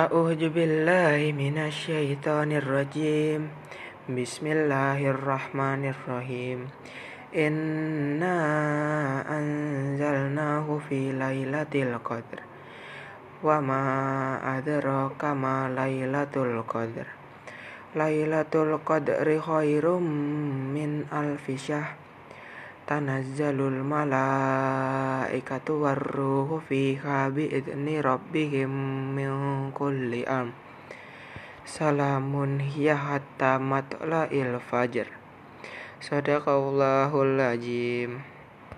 A'udzu billahi minasyaitonir rajim. Bismillahirrahmanirrahim. Inna anzalnahu fi lailatul qadr. Wa ma adraka ma lailatul qadr. Lailatul qadri khairum min alfi syahr. Tanazzalul malaikatu waruhu fiha bi'idni rabbihim min kulli am. Salamun hiya hatta matla'il fajr. Sadaqallahul lajim